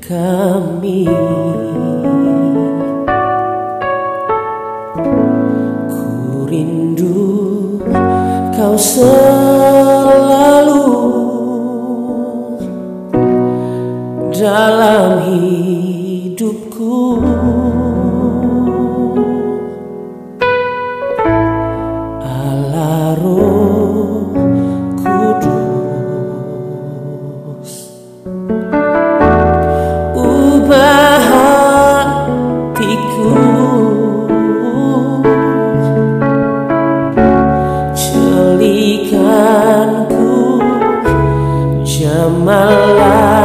kami. of my life.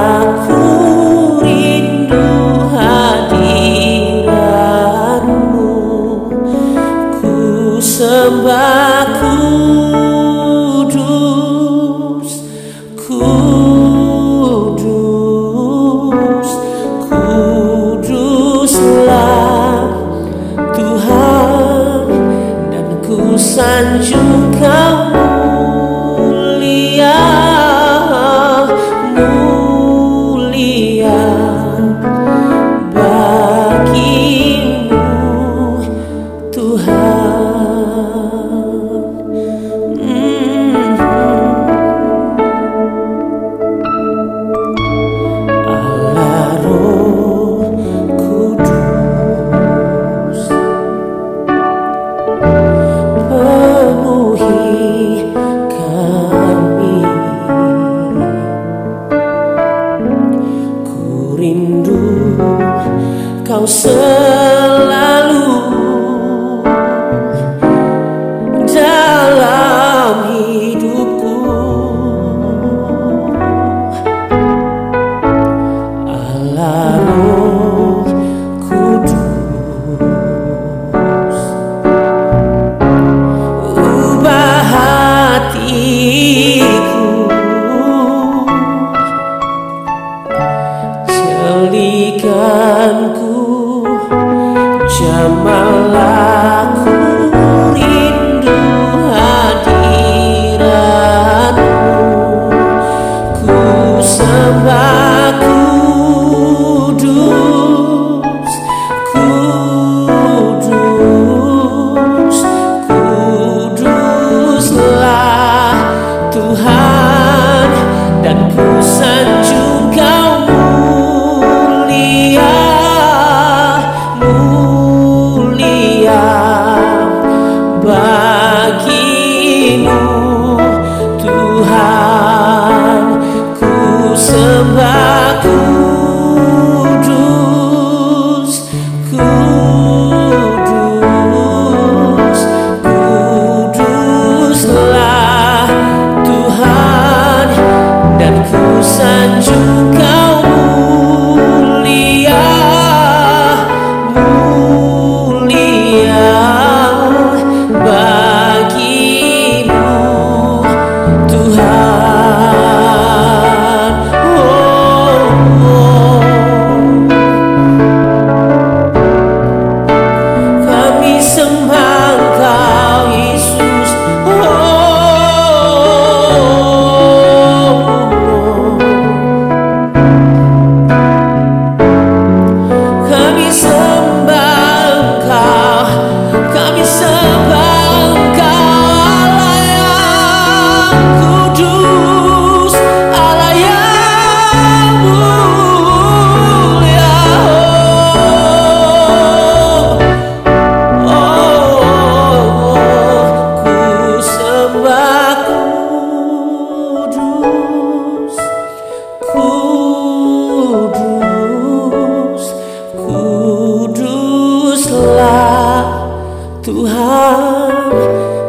Tuhan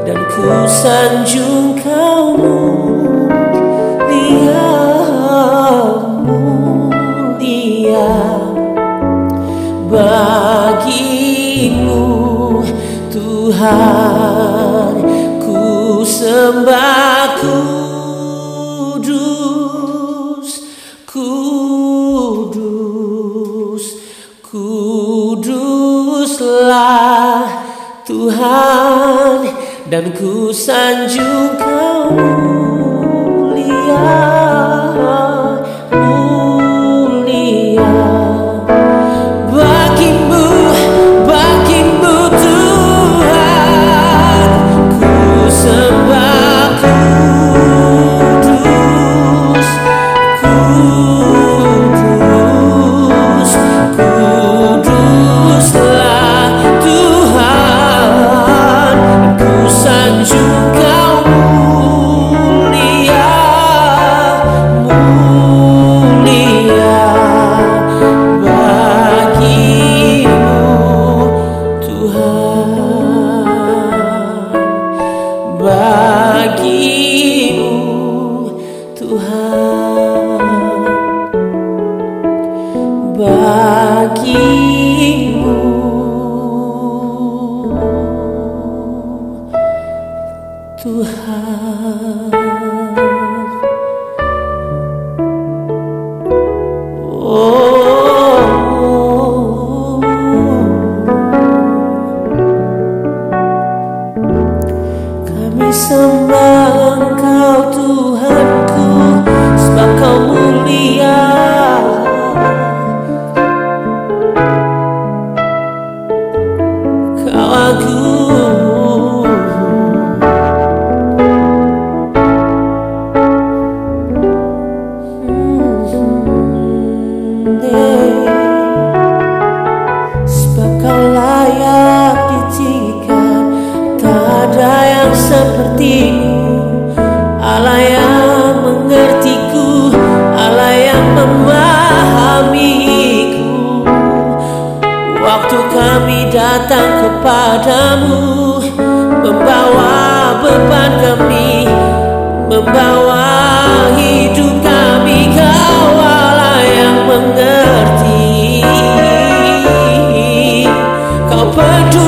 dan ku sanjung kaumu lihat dia bagimu Tuhan ku sembah Tuhan dan ku sanjung kau lihat. Waktu kami datang kepadamu Membawa beban kami Membawa hidup kami Kaulah yang mengerti. Kau peduli